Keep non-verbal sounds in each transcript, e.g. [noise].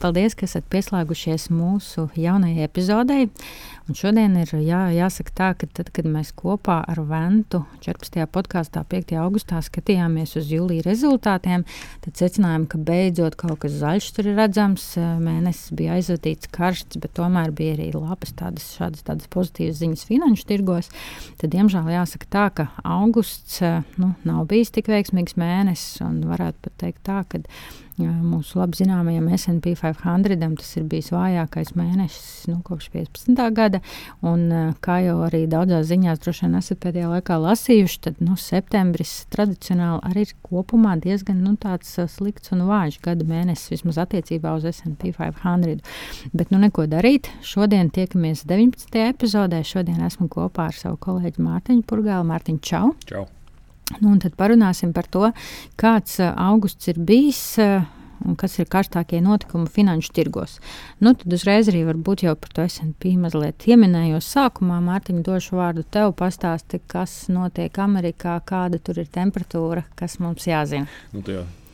Paldies, ka esat pieslēgušies mūsu jaunajai epizodei. Un šodien ir jā, jāsaka tā, ka tad, kad mēs kopā ar Ventu 14. podkāstā 5. augustā skatījāmies uz jūlija rezultātiem, tad secinājām, ka beidzot kaut kas zaļš tur ir redzams. Mēnesis bija aizvadīts karsts, bet tomēr bija arī labas tādas, šādas, tādas pozitīvas ziņas finanšu tirgos. Tad, diemžēl, jāsaka tā, ka augusts nu, nav bijis tik veiksmīgs mēnesis un varētu pat teikt tā, ka mūsu labi zināmajam SP 500 tas ir bijis vājākais mēnesis nu, kopš 15. gada. Un, kā jau arī daudzās ziņās droši vien esat pēdējā laikā lasījuši, tad nu, septembris tradicionāli arī ir kopumā diezgan nu, slikts un vājš gada mēnesis vismaz attiecībā uz SP 500. Bet nu neko darīt. Šodien tiekamies 19. epizodē. Šodien esmu kopā ar savu kolēģi Mārtiņu Purgālu. Mārtiņu, čau! čau. Nu, tad parunāsim par to, kāds augusts ir bijis un kas ir karstākie notikumi finanšu tirgos. Nu, tad uzreiz arī varbūt jau par to SP mazliet pieminējos sākumā. Mārtiņa, došu vārdu tev, pastāsti, kas notiek Amerikā, kāda tur ir temperatūra, kas mums jāzina. Nu,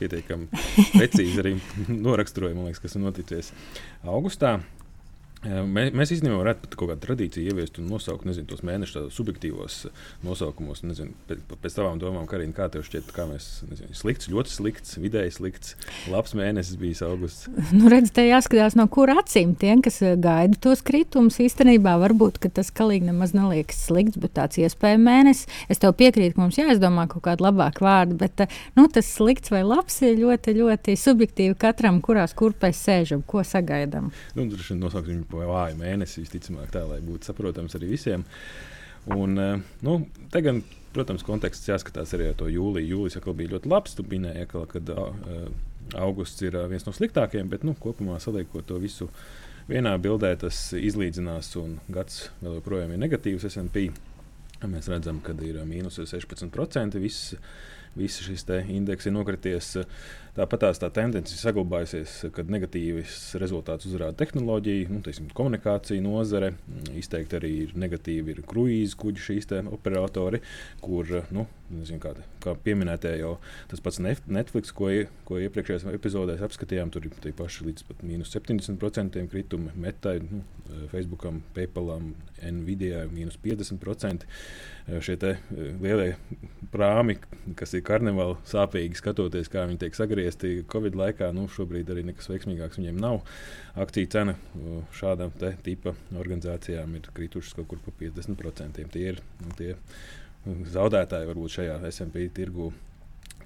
pietiekami precīzi arī [laughs] noraksturoja, liekas, kas ir noticis augustā. Mēs, mēs īstenībā varētu pat kaut kādu tradīciju ieviest un nosaukt nezinu, tos mēnešu subjektīvos nosaukumos. Nezinu, pēc, pēc tavām domām, Karina, kā tev šķiet, kā mēs nezinu, slikts, ļoti slikts, vidēji slikts, labs mēnesis bijis augusts. Nu, redz, te jāskatās, no kur acīm tiem, kas gaida tos kritumus. Īstenībā varbūt tas kalīgi nemaz neliekas slikts, bet tāds iespējams mēnesis. Es tev piekrītu, ka mums jāizdomā kaut kāda labāka vārda, bet nu, tas slikts vai labs ir ļoti, ļoti subjektīvi katram, kurās kurpēs sēžam, ko sagaidām. Nu, vai vāju mēnesi, visticamāk, tā, lai būtu saprotams arī visiem. Un, eh, nu, te gan, protams, konteksts jāskatās arī ar to jūliju. Jūlijas atkal bija ļoti labs. Tu minēji, ka uh, augusts ir viens no sliktākajiem, bet nu, kopumā saliekot to visu vienā bildē, tas izlīdzinās un gads vēl joprojām ir negatīvs. SP. Mēs redzam, ka ir mīnus 16%. Viss, viss šis indeks ir nokrities. Uh, Tāpat tās tā tendence ir saglabājusies, kad negatīvs rezultāts uzrāda tehnoloģija, nu, teiksim, komunikācija nozare. Izteikti arī ir negatīvi ir kruīzu kuģi šīs operatori, kur, nu, nezinu, kā, kā pieminētē jau tas pats Netflix, ko, ko iepriekšējās epizodēs apskatījām, tur ir paši līdz pat mīnus 70% kritumi. Metai, nu, Facebookam, PayPalam, Nvidia mīnus 50%. Šie lielie prāmi, kas ir karnevāli sāpīgi skatoties, kā viņi tiek sagriezti Covid laikā. Nu, šobrīd arī nekas veiksmīgāks viņiem nav. Akciju cena šādam tipa organizācijām ir kritušas kaut kur pa 50%. Tie ir nu, tie zaudētāji varbūt šajā SP tirgu.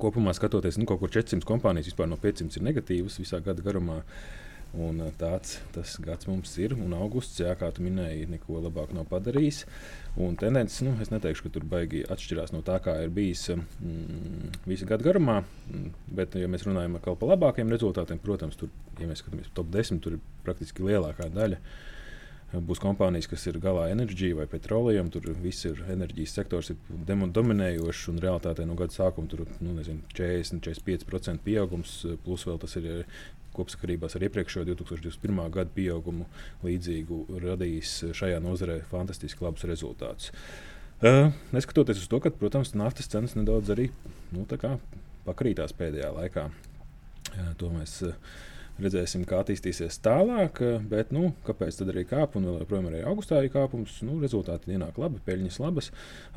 Kopumā skatoties, nu, kaut kur 400 kompānijas vispār no 500 ir negatīvas visā gada garumā. Un tāds tas gads mums ir. Un augusts, jā, kā tu minēji, neko labāk nav padarījis. Un tendences, nu, es neteikšu, ka tur baigi atšķirās no tā, kā ir bijis mm, visu gadu garumā. Mm, bet, ja mēs runājam par labākiem rezultātiem, protams, tur, ja mēs skatāmies top 10, tur ir praktiski lielākā daļa. Būs kompānijas, kas ir galā enerģija vai petrolejam. Tur viss ir enerģijas sektors, ir dominējošs. Un realitātē no gada sākuma tur nu, nezinu, 40-45% pieaugums. Plus vēl tas ir kopsakarībās ar iepriekšējo 2021. gada pieaugumu līdzīgu radījis šajā nozarē fantastiski labus rezultātus. Uh, neskatoties uz to, ka, protams, naftas cenas nedaudz arī nu, pakrītās pēdējā laikā. Uh, to mēs uh, Redzēsim, kā attīstīsies tālāk. Bet, nu, kāpēc tad arī kāp un vēl joprojām arī augustā ir kāpums? Nu, rezultāti ienāk labi, peļņas labas.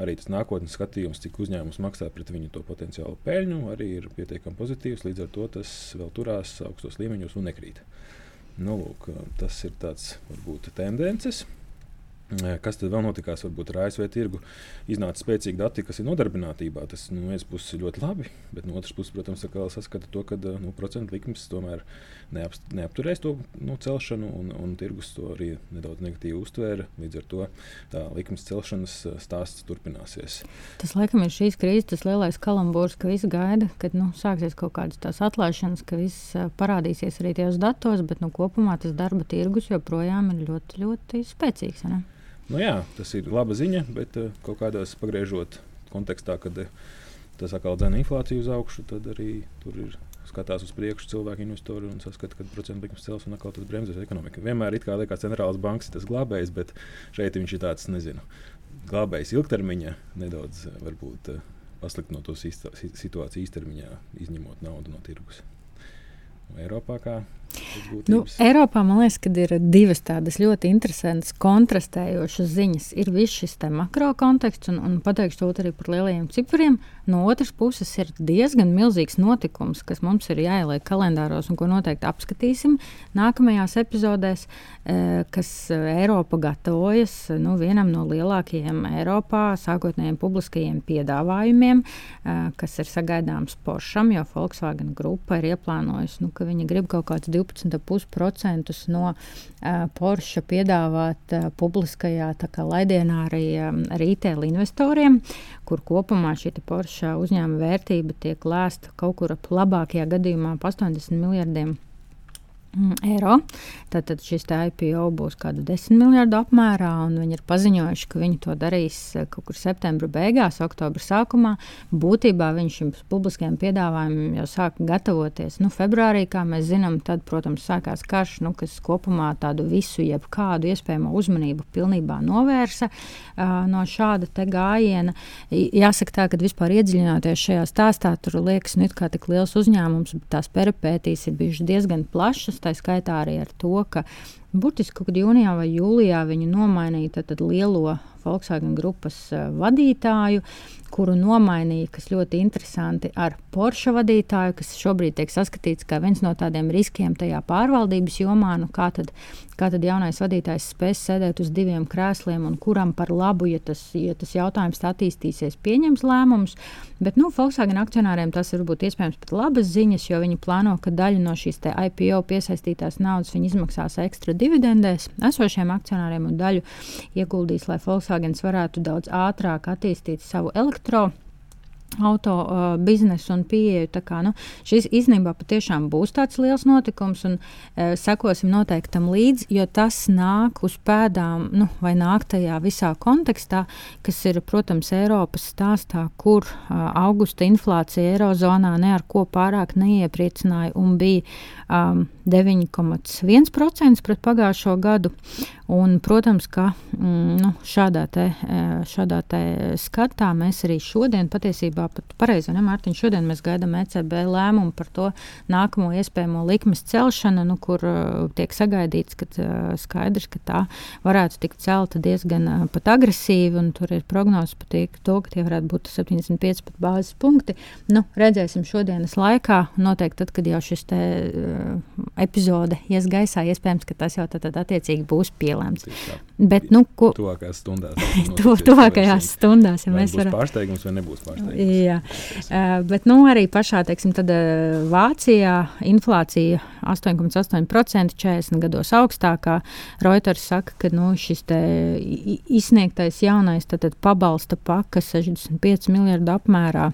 Arī tas nākotnes skatījums, cik uzņēmums maksā pret viņu to potenciālu peļņu, arī ir pietiekami pozitīvs. Līdz ar to tas vēl turās augstos līmeņos un nekrīt. Nu, lūk, tas ir tāds varbūt tendences. Kas tad vēl notikās? Varbūt ar ASV tirgu iznāca spēcīgi dati, kas ir nodarbinātībā. Tas no vienas puses ir ļoti labi, bet no otras puses, protams, saskata to, ka nu, procentu likmes tomēr neap, neapturēs to nu, celšanu, un, un tirgus to arī nedaudz negatīvi uztvēra. Līdz ar to tā likmes celšanas stāsts turpināsies. Tas laikam ir šīs krīzes tas lielais kalambūrs, ka visi gaida, kad nu, sāksies kaut kādas tās atlaišanas, ka viss parādīsies arī tajos datos, bet nu, kopumā tas darba tirgus joprojām ir ļoti, ļoti spēcīgs. Ne? Nu, jā, tas ir laba ziņa, bet uh, kaut kādos pagriežot kontekstā, kad uh, tas atkal dzēna inflāciju uz augšu, tad arī tur ir skatās uz priekšu cilvēku investori un saskata, ka procentu likums cels un atkal tas bremzēs ekonomiku. Vienmēr ir kā liekas, centrālās bankas tas glābējs, bet šeit viņš ir tāds, nezinu, glābējs ilgtermiņā, nedaudz varbūt pasliktinot to situāciju īstermiņā, izņemot naudu no tirgus. Eiropā kā Nu, Eiropā man liekas, ka ir divas tādas ļoti interesantas, kontrastējošas ziņas. Ir viss šis makro konteksts, un, un pateikšu to arī par lielajiem cipriem. No otras puses, ir diezgan milzīgs notikums, kas mums ir jāieliek kalendāros un ko noteikti apskatīsim nākamajās epizodēs, eh, kas Eiropa gatavojas nu, vienam no lielākajiem Eiropā sākotnējiem publiskajiem piedāvājumiem, eh, kas ir sagaidāms Poršam, jo Volkswagen grupa ir ieplānojusi, nu, ka viņi grib kaut kāds 20 12,5% no uh, Porsche piedāvāt uh, publiskajā laidienā arī um, retail investoriem, kur kopumā šī Porsche uzņēmuma vērtība tiek lēsta kaut kur ap labākajā gadījumā 80 miljardiem eiro eiro. Tātad šis IPO būs kāda 10 miljardu apmērā, un viņi ir paziņojuši, ka viņi to darīs eh, kaut kur septembra beigās, oktobra sākumā. Būtībā viņš šim publiskajam piedāvājumam jau sāka gatavoties. Nu, februārī, kā mēs zinām, tad, protams, sākās karš, nu, kas kopumā tādu visu, jebkādu iespējamo uzmanību pilnībā novērsa uh, no šāda gājiena. Jāsaka tā, ka vispār iedziļināties šajā stāstā, tur liekas, nu, kā tik liels uzņēmums, bet tās peripētīs ir bijušas diezgan plašas tā skaitā arī ar to, ka burtiski kaut kad jūnijā vai jūlijā viņi nomainīja tad, tad lielo Volkswagen grupas vadītāju, kuru nomainīja, kas ļoti interesanti, ar Porsche vadītāju, kas šobrīd tiek saskatīts kā viens no tādiem riskiem tajā pārvaldības jomā. Nu, kā, tad, kā tad jaunais vadītājs spēs sēdēt uz diviem krēsliem un kuram par labu, ja tas, ja tas jautājums attīstīsies, pieņems lēmumus. Bet nu, Volkswagen akcionāriem tas var būt iespējams pat labas ziņas, jo viņi plāno, ka daļu no šīs IPO piesaistītās naudas viņi izmaksās ekstra dividendēs esošiem akcionāriem un daļu ieguldīs, lai Volkswagen varētu daudz ātrāk attīstīt savu elektroniku elektro auto uh, biznesu un pieeju. Kā, nu, šis īstenībā patiešām būs tāds liels notikums, un uh, sekosim noteikti tam līdzi, jo tas nāk uz pēdām, nu, vai nāk tajā visā kontekstā, kas ir, protams, Eiropas stāstā, kur uh, augusta inflācija Eirozonā ne ar ko pārāk neiepriecināja un bija um, 9,1% pret pagājušo gadu. Un, protams, ka mm, nu, šādā, te, uh, šādā te skatā mēs arī šodien patiesībā pat pareizi, ne Mārtiņ, šodien mēs gaidām ECB lēmumu par to nākamo iespējamo likmes celšanu, nu, kur uh, tiek sagaidīts, ka uh, skaidrs, ka tā varētu tikt celta diezgan pat agresīvi, un tur ir prognozes par to, ka tie varētu būt 75 pat bāzes punkti. Nu, redzēsim šodienas laikā, noteikti tad, kad jau šis te epizode ies gaisā, iespējams, ka tas jau tad, tad attiecīgi būs pielēmts. Bet, nu, ko... [laughs] Tuvākajās stundās. tu, tuvākajās stundās, ja mēs varam. Pārsteigums vai nebūs pārsteigums? Jā, uh, bet nu, arī pašā teiksim, tad, uh, Vācijā inflācija 8,8% 40 gados augstākā. Reuters saka, ka nu, šis izsniegtais jaunais tad, tad pabalsta paka 65 miljardu apmērā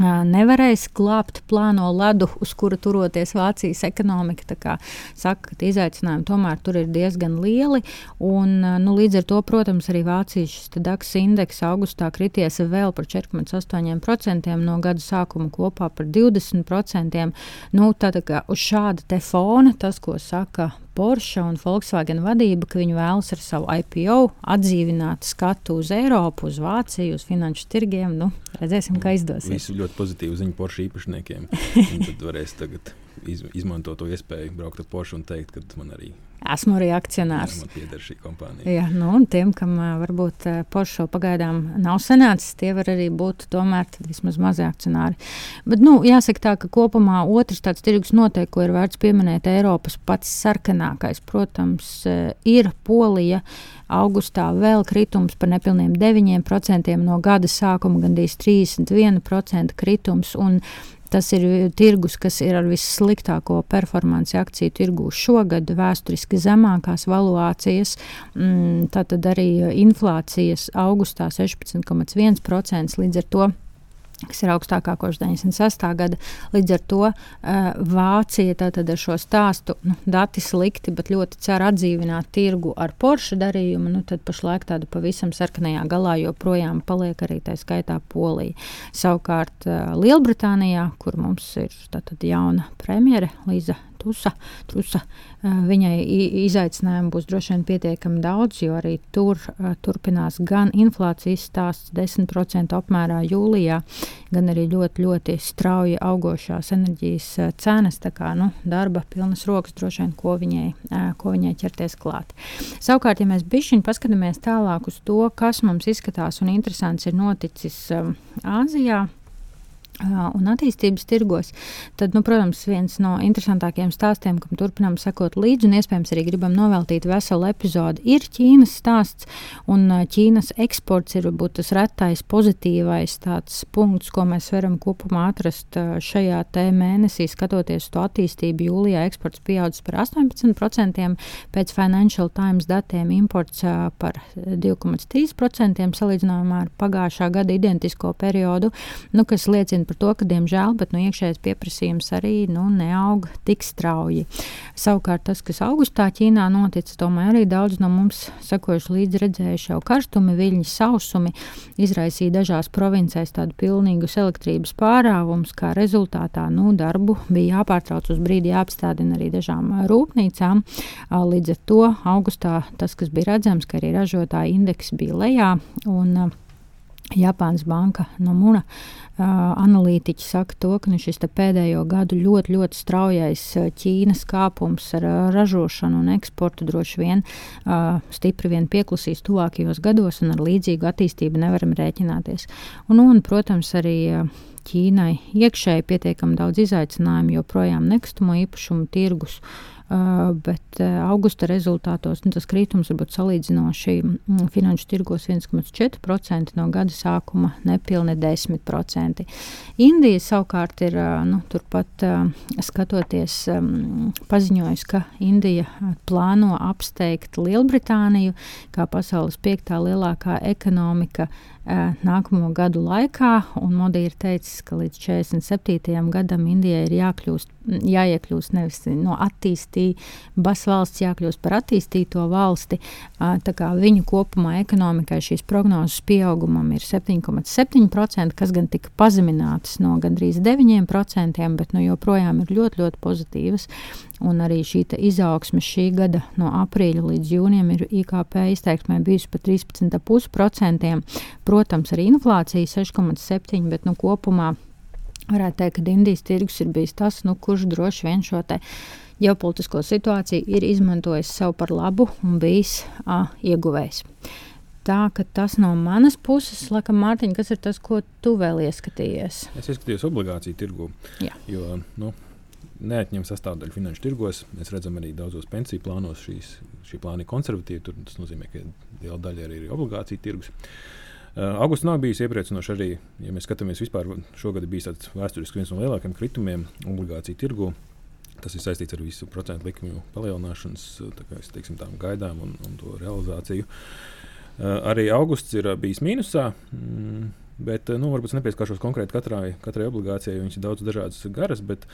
nevarēs glābt plāno ledu, uz kura turoties Vācijas ekonomika. Saka, ka izaicinājumi tomēr tur ir diezgan lieli. Un, nu, līdz ar to, protams, arī Vācijas DAX indeks augustā krities vēl par 4,8% no gada sākuma kopā par 20%. Nu, tad, uz šāda fona tas, ko saka Porsche un Volkswagen vadība, ka viņi vēlas ar savu IPO atdzīvināt skatu uz Eiropu, uz Vāciju, uz finanšu tirgiem. Nu, redzēsim, kā izdosies. Visu ļoti pozitīvu ziņu Porsche īpašniekiem. [laughs] tad varēs tagad iz, izmantot to iespēju braukt ar Porsche un teikt, ka man arī Esmu arī akcionārs. Jā, man pieder šī kompānija. Jā, nu, un tiem, kam uh, varbūt uh, Porsche pagaidām nav sanācis, tie var arī būt tomēr vismaz mazi akcionāri. Bet, nu, jāsaka tā, ka kopumā otrs tāds tirgus noteikti, ko ir vērts pieminēt, Eiropas pats sarkanākais, protams, uh, ir Polija. Augustā vēl kritums par nepilniem 9% no gada sākuma, gandrīz 31% kritums. Un, Tas ir tirgus, kas ir ar vissliktāko performanci akciju tirgū šogad, vēsturiski zemākās valuācijas. Mm, tātad arī inflācijas augustā 16,1% līdz ar to kas ir augstākā kopš 96. gada. Līdz ar to uh, Vācija tātad ar šo stāstu, nu, dati slikti, bet ļoti cer atdzīvināt tirgu ar Porsche darījumu. Nu, tad pašlaik tāda pavisam sarkanajā galā joprojām paliek arī tā skaitā Polija. Savukārt uh, Lielbritānijā, kur mums ir tātad jauna premjere Līza Tusa, Tusa Viņai izaicinājumu būs droši vien pietiekami daudz, jo arī tur turpinās gan inflācijas stāsts 10% apmērā jūlijā, gan arī ļoti, ļoti strauji augošās enerģijas cenas. Tā kā nu, darba pilnas rokas droši vien, ko viņai, ko viņai ķerties klāt. Savukārt, ja mēs bišķiņi paskatāmies tālāk uz to, kas mums izskatās un interesants ir noticis Āzijā un attīstības tirgos, tad, nu, protams, viens no interesantākajiem stāstiem, kam turpinām sekot līdzi, un iespējams arī gribam noveltīt veselu epizodi, ir Ķīnas stāsts. Un Ķīnas eksports ir varbūt tas retais pozitīvais punkts, ko mēs varam kopumā atrast šajā mēnesī, skatoties to attīstību. Jūlijā eksports pieaudzis par 18%, pēc Financial Times datiem imports par 2,3% salīdzinājumā ar pagājušā gada identisko periodu, nu, kas liecina par to, ka, diemžēl, bet, nu, iekšējais pieprasījums arī nu, neaug tik strauji. Savukārt tas, kas augustā Ķīnā noticis, domāju, arī daudz no mums sekojuši līdzi redzējuši jau karstumi, viļņi, sausumi, izraisīja dažās provincēs tādu pilnīgus elektrības pārāvumus, kā rezultātā nu, darbu bija jāpārtrauc uz brīdi, jāapstādina arī dažām rūpnīcām. Līdz ar to augustā tas, kas bija redzams, ka arī ražotāja indeks bija lejā. Un, Japānas banka Nomura uh, analītiķi saka, to, ka nu, šis pēdējo gadu ļoti, ļoti straujais Ķīnas kāpums ar uh, ražošanu un eksportu droši vien uh, stipri vien pieklusīs tuvākajos gados, un ar līdzīgu attīstību nevaram rēķināties. Un, un protams, arī uh, Ķīnai iekšēji pietiekami daudz izaicinājumu, joprojām nekustamo īpašumu tirgus. Uh, bet augusta rezultātos nu, tas kritums var būt salīdzinoši finanšu tirgos 1,4% no gada sākuma, nepilni 10%. Indija savukārt ir nu, turpat skatoties, paziņojusi, ka Indija plāno apsteigt Lielbritāniju kā pasaules piektā lielākā ekonomika nākamo gadu laikā. Modi ir teicis, ka līdz 47. gadam Indijai ir jākļūst, jāiekļūst nevis no attīstības valsts, jākļūst par attīstīto valsti. Viņu kopumā ekonomikai šīs prognozes pieaugumam ir 7,7%, kas gan tika pazeminātas no gandrīz 9%, bet nu, joprojām ir ļoti, ļoti pozitīvas. Un arī šī izaugsme šī gada no aprīļa līdz jūnijam ir IKP izteiksmē bijusi par 13,5%. Protams, arī inflācija 6,7%, bet nu, kopumā varētu teikt, ka Indijas tirgus ir bijis tas, nu, kurš droši vien šo ģeopolitisko situāciju ir izmantojis sev par labu un bijis a, ieguvējs. Tā ka tas no manas puses, laikam, Mārtiņ, kas ir tas, ko tu vēl ieskatījies? Es ieskatījos obligāciju tirgu. Jā. Jo, nu, neatņem sastāvdaļu finanšu tirgos. Mēs redzam arī daudzos pensiju plānos, šīs, šī plāna ir konservatīva. Tur, tas nozīmē, ka liela daļa arī ir obligāciju tirgus. Uh, Augusts nav bijis iepriecinošs arī, ja mēs skatāmies vispār. Šogad bijis tāds vēsturiski viens no lielākajiem kritumiem obligāciju tirgu. Tas ir saistīts ar visu procentu likmju palielināšanas kā, teiksim, gaidām un, un to realizāciju. Uh, arī augusts ir bijis mīnusā. Mm, Bet, nu, varbūt es nepieskaršos konkrēti katrai, katrai obligācijai, viņas ir daudz dažādas garas, bet,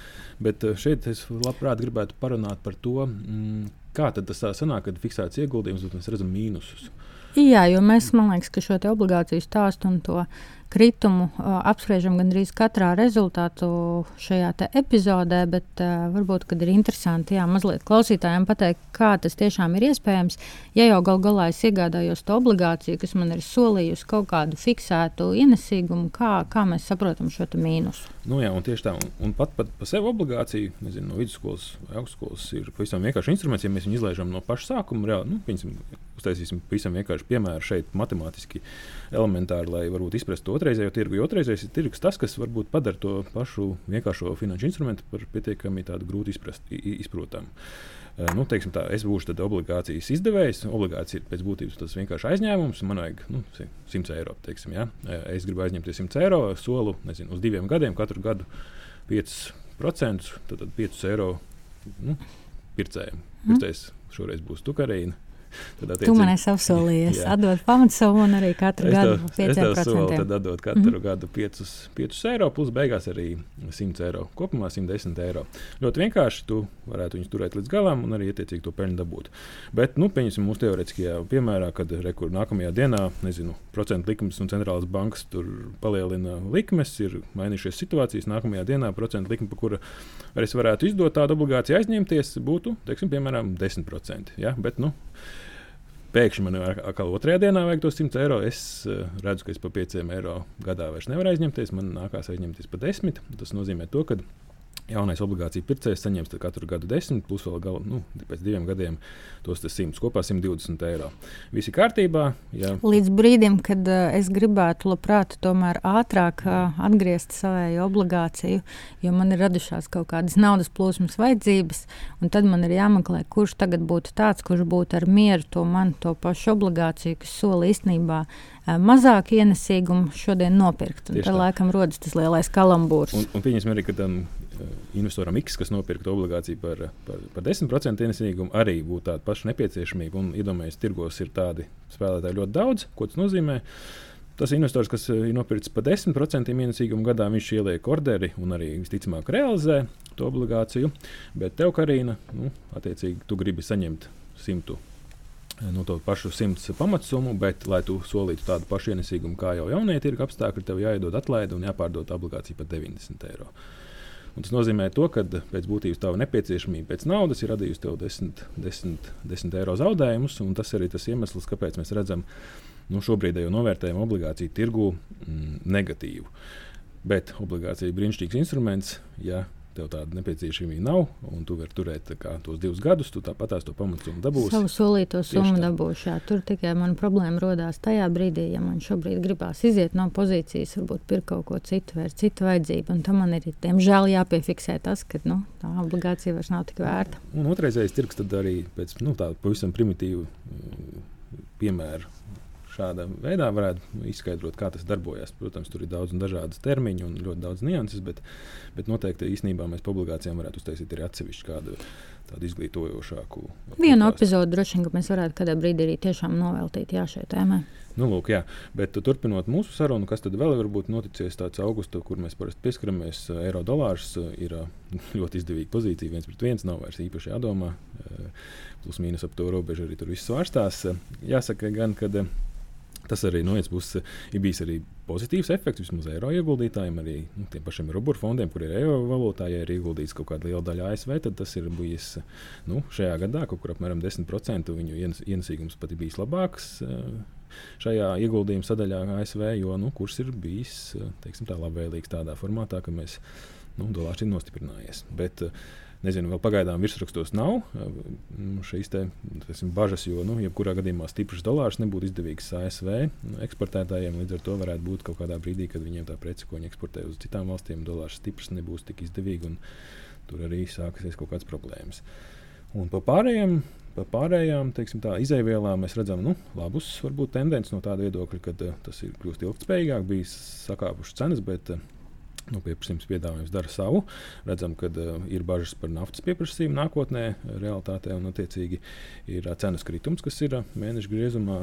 bet eh, šeit es labprāt gribētu parunāt par to, mm, kā tas tā sanāk, kad fiksēts ieguldījums, bet mēs redzam mīnusus. Jā, jo mēs, man liekas, ka šo obligāciju stāstu un to kritumu uh, apspriežam gandrīz katrā rezultātu šajā epizodē, bet uh, varbūt ir interesanti jā, mazliet klausītājiem pateikt, kā tas tiešām ir iespējams. Ja jau gal galā es iegādājos to obligāciju, kas man ir solījusi kaut kādu fiksētu ienesīgumu, kā, kā mēs saprotam šo mīnusu. Nu jā, un tieši tā, un, un pat, pat par sevi obligācija, nezinu, no vidusskolas vai augstskolas ir pavisam vienkārši instruments, ja mēs viņu izlaižam no paša sākuma. Reāli, nu, piņasim, uztaisīsim pavisam vienkārši piemēru šeit, matemātiski elementāri, lai varbūt izprastu to otrreizējo tirgu. Jo otrreizējais ir tirgus tas, kas varbūt padara to pašu vienkāršo finanšu instrumentu par pietiekami grūti izprast, izprotamu. Uh, nu, tā, es būšu obligācijas izdevējs. Obligācija ir pēc būtības tas vienkārši aizņēmums. Man vajag nu, 100 eiro. Teiksim, ja? Es gribu aizņemties 100 eiro, solu nezinu, uz diviem gadiem, katru gadu 5%. Tad, tad 5 eiro nu, pircējiem. Mhm. Pircējs šoreiz būs Tukarīna. Tad, tu man esi apsolījies [laughs] atdot pamatsumu un arī katru es gadu 5%. Es tev solu, tad atdot katru mm -hmm. gadu 5, 5 eiro, plus beigās arī 100 eiro. Kopumā 110 eiro. Ļoti vienkārši tu varētu viņus turēt līdz galam un arī attiecīgi to peļņu dabūt. Bet, nu, pieņemsim mūsu teorētiskajā piemērā, kad rekur nākamajā dienā, nezinu, procentu likums un centrālās bankas tur palielina likmes, ir mainījušies situācijas. Nākamajā dienā procentu likme, pa kura es varētu izdot tādu obligāciju aizņemties, būtu, teiksim, piemēram, 10%. Ja? Bet, nu, Pēkšņi man atkal otrajā dienā vajag tos 100 eiro. Es uh, redzu, ka es par 5 eiro gadā vairs nevaru aizņemties. Man nākās aizņemties par 10. Tas nozīmē to, ka jaunais obligāciju pircējs saņems katru gadu 10, plus vēl gal, nu, pēc diviem gadiem tos 100, kopā 120 eiro. Viss ir kārtībā. Jā. Līdz brīdim, kad uh, es gribētu labprāt tomēr ātrāk uh, atgriezt savēju obligāciju, jo man ir radušās kaut kādas naudas plūsmas vajadzības, un tad man ir jāmeklē, kurš tagad būtu tāds, kurš būtu ar mieru to man to pašu obligāciju, kas sola īstenībā uh, mazāk ienesīgumu šodien nopirkt. Tad laikam rodas tas lielais kalambūrs. Un, un pieņemsim arī, ka tam investoram X, kas nopirka obligāciju par, par, par 10% ienesīgumu, arī būtu tāda paša nepieciešamība. Un iedomājieties, tirgos ir tādi spēlētāji ļoti daudz. Ko tas nozīmē? Tas investors, kas ir nopircis par 10% ienesīgumu gadā, viņš ieliek orderi un arī visticamāk realizē to obligāciju. Bet tev, Karina, nu, attiecīgi, tu gribi saņemt 100 nu, to pašu simts pamatsumu, bet, lai tu solītu tādu pašu ienesīgumu kā jau jaunie tirgus apstākļi, tev jāiedod atlaide un jāpārdod obligācija par 90 eiro. Un tas nozīmē, to, ka pēc būtības tā nepieciešamība pēc naudas ir radījusi tev 10, 10, 10 eiro zaudējumus. Tas arī tas iemesls, kāpēc mēs redzam nu, šobrīd jau novērtējumu obligāciju tirgu mm, negatīvu. Bet obligācija ir brīnišķīgs instruments. Ja tev tāda nepieciešamība nav, un tu vari turēt kā, tos divus gadus, tu tāpat tās to pamatsummu dabūsi. Savu solīto summu dabūšu. Jā. Tur tikai man problēma rodās tajā brīdī, ja man šobrīd gribās iziet no pozīcijas, varbūt pirkt kaut ko citu vai citu vajadzību. Un tam man ir, diemžēl, jāpiefiksē tas, ka nu, tā obligācija vairs nav tik vērta. Un otrreizējais tirgs tad arī pēc nu, tāda pavisam primitīva mm, piemēra šādā veidā varētu izskaidrot, kā tas darbojas. Protams, tur ir daudz dažādas termiņu un ļoti daudz nianses, bet, bet noteikti īstenībā mēs publikācijām varētu uztaisīt arī atsevišķu kādu tādu izglītojošāku. Vienu epizodu droši vien mēs varētu kādā brīdī arī tiešām noveltīt jā, šai tēmai. Nu, lūk, jā. Bet turpinot mūsu sarunu, kas tad vēl ir noticis tāds augusts, kur mēs parasti pieskaramies, eiro dolārs ir [laughs] ļoti izdevīga pozīcija. viens pret viens nav vairs īpaši jādomā. Plus mīnus ap to robežu arī tur viss svārstās. Jāsaka gan, ka Tas arī no vienas puses ir bijis arī pozitīvs efekts vismaz eiro ieguldītājiem, arī nu, tiem pašiem ruburu fondiem, kur ir eiro valūtā. Ja ir ieguldīts kaut kāda liela daļa ASV, tad tas ir bijis nu, šajā gadā kaut kur apmēram 10%. Viņu ienes, ienesīgums pat ir bijis labāks eh, šajā ieguldījuma sadaļā ASV, jo nu, kurs ir bijis teiksim, tā labvēlīgs tādā formātā, ka mēs nu, dolārs ir nostiprinājies. Bet, uh, Nezinu, vēl pagaidām virsrakstos nav šīs te, tesim, bažas, jo, nu, jebkurā gadījumā stiprs dolārs nebūtu izdevīgs ASV eksportētājiem. Līdz ar to varētu būt kaut kādā brīdī, kad viņiem tā prece, ko viņi eksportē uz citām valstīm, dolārs stiprs nebūs tik izdevīgi, un tur arī sāksies kaut kādas problēmas. Un pa pārējiem par pārējām teiksim, tā, izēvielām mēs redzam nu, labus varbūt, tendences no tāda viedokļa, ka uh, tas ir kļūst ilgspējīgāk, bijis sakāpušas cenas, bet uh, Nu, pieprasījums piedāvājums dara savu. Redzam, ka uh, ir bažas par naftas pieprasījumu nākotnē, realitātē, un attiecīgi ir uh, cenas kritums, kas ir uh, mēneša griezumā.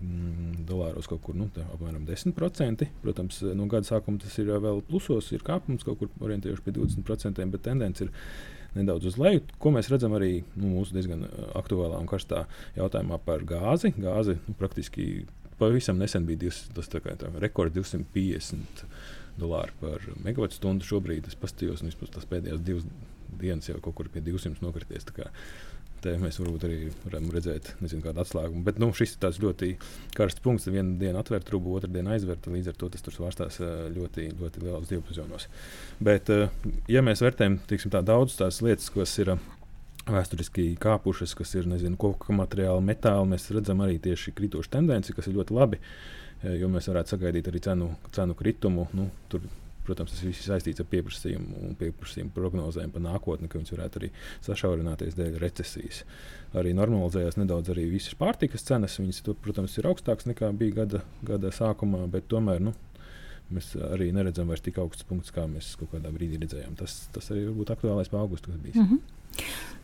mm, dolāros kaut kur nu, apmēram 10%. Protams, no gada sākuma tas ir vēl plusos, ir kāpums kaut kur orientējuši pie 20%, bet tendence ir nedaudz uz leju. Ko mēs redzam arī nu, mūsu diezgan aktuālā un karstā jautājumā par gāzi. Gāzi nu, praktiski pavisam nesen bija divs, tas tā kā, tā, rekords 250 dolāri par megawatu stundu. Šobrīd es paskatījos, un tas pēdējās divas dienas jau kaut kur pie 200 nokrities. Te mēs varbūt arī varam redzēt nezinu, kādu atslēgumu. Bet nu, šis ir ļoti karsts punkts. Vienu dienu atvērt trubu, otru dienu aizvērt. Līdz ar to tas tur svārstās ļoti, ļoti lielos divpusējos. Bet, ja mēs vērtējam tiksim, tā, daudz tās lietas, kas ir vēsturiski kāpušas, kas ir nezinu, koku materiāli, metāli, mēs redzam arī tieši kritošu tendenci, kas ir ļoti labi. Jo mēs varētu sagaidīt arī cenu, cenu kritumu. Nu, tur Protams, tas viss ir saistīts ar pieprasījumu un pieprasījumu prognozēm par nākotni, ka viņas varētu arī sašaurināties dēļ recesijas. Arī normalizējās nedaudz arī visas pārtikas cenas. Viņas, to, protams, ir augstākas nekā bija gada, gada sākumā, bet tomēr nu, mēs arī neredzam vairs tik augstus punktus, kā mēs kaut kādā brīdī redzējām. Tas, tas arī būtu aktuālais pa augustu, kas bija. Mm -hmm.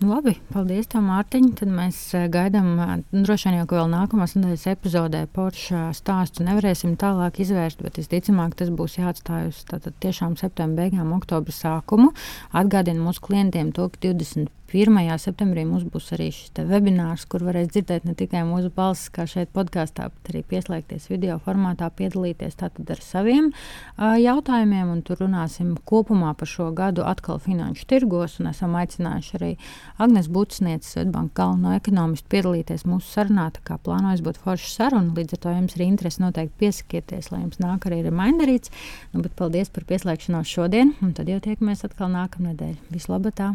Nu, labi, paldies, Mārtiņ. Tad mēs eh, gaidām, eh, droši vien jau vēl nākamās nedēļas epizodē Porsche stāstu nevarēsim tālāk izvērst, bet visticamāk tas būs jāatstāj uz tātad tiešām septembra beigām, oktobra sākumu. Atgādinu mūsu klientiem to, ka 25. 1. septembrī mums būs arī šis webinārs, kur varēs dzirdēt ne tikai mūsu balsis, kā šeit podkāstā, bet arī pieslēgties video formātā, piedalīties ar saviem uh, jautājumiem. Tur runāsim kopumā par šo gadu atkal finanšu tirgos. Esam aicinājuši arī Agnēs Butsnieces, Svetbanka galveno ekonomistu, piedalīties mūsu sarunā. Tā kā plānojas būt forša saruna, līdz ar to jums ir interesi noteikti piesakieties, lai jums nāk arī reminderīts. Nu, paldies par pieslēgšanos šodien, un tad jau tiekamies atkal nākamnedēļ. Vislabāk! Tā!